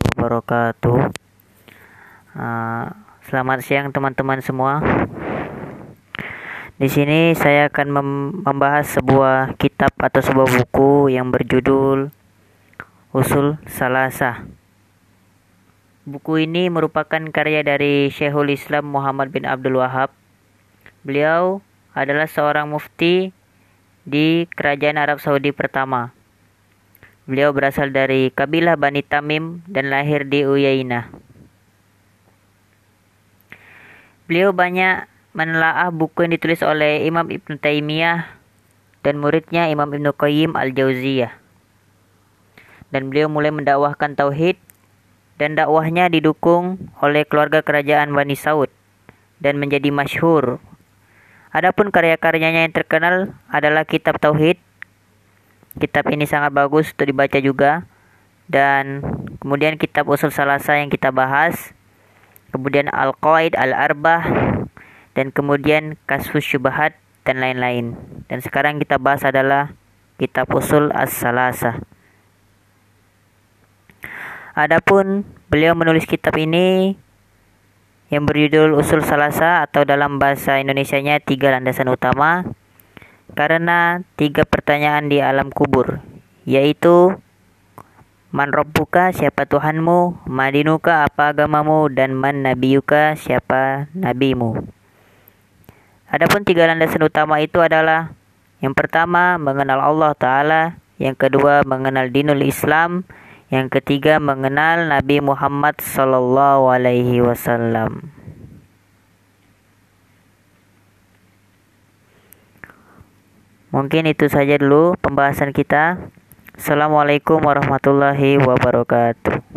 wabarakatuh. Uh, selamat siang teman-teman semua. Di sini saya akan mem membahas sebuah kitab atau sebuah buku yang berjudul Usul Salasa. Buku ini merupakan karya dari Syekhul Islam Muhammad bin Abdul Wahab. Beliau adalah seorang mufti di Kerajaan Arab Saudi pertama. Beliau berasal dari kabilah Bani Tamim dan lahir di Uyainah. Beliau banyak menelaah buku yang ditulis oleh Imam Ibn Taimiyah dan muridnya Imam Ibn Qayyim Al-Jauziyah. Dan beliau mulai mendakwahkan tauhid dan dakwahnya didukung oleh keluarga kerajaan Bani Saud dan menjadi masyhur. Adapun karya-karyanya yang terkenal adalah kitab tauhid. Kitab ini sangat bagus untuk dibaca juga. Dan kemudian kitab usul salasa yang kita bahas. Kemudian Al-Qaid Al-Arbah dan kemudian kasus syubhat dan lain-lain. Dan sekarang kita bahas adalah kitab usul as-salasa. Adapun beliau menulis kitab ini yang berjudul Usul Salasa atau dalam bahasa Indonesianya tiga landasan utama karena tiga pertanyaan di alam kubur yaitu Man Robbuka siapa Tuhanmu, Madinuka apa agamamu, dan Man Nabiyuka siapa nabimu. Adapun tiga landasan utama itu adalah yang pertama mengenal Allah Ta'ala, yang kedua mengenal dinul Islam, yang ketiga mengenal Nabi Muhammad Sallallahu Alaihi Wasallam. Mungkin itu saja dulu pembahasan kita. Assalamualaikum warahmatullahi wabarakatuh.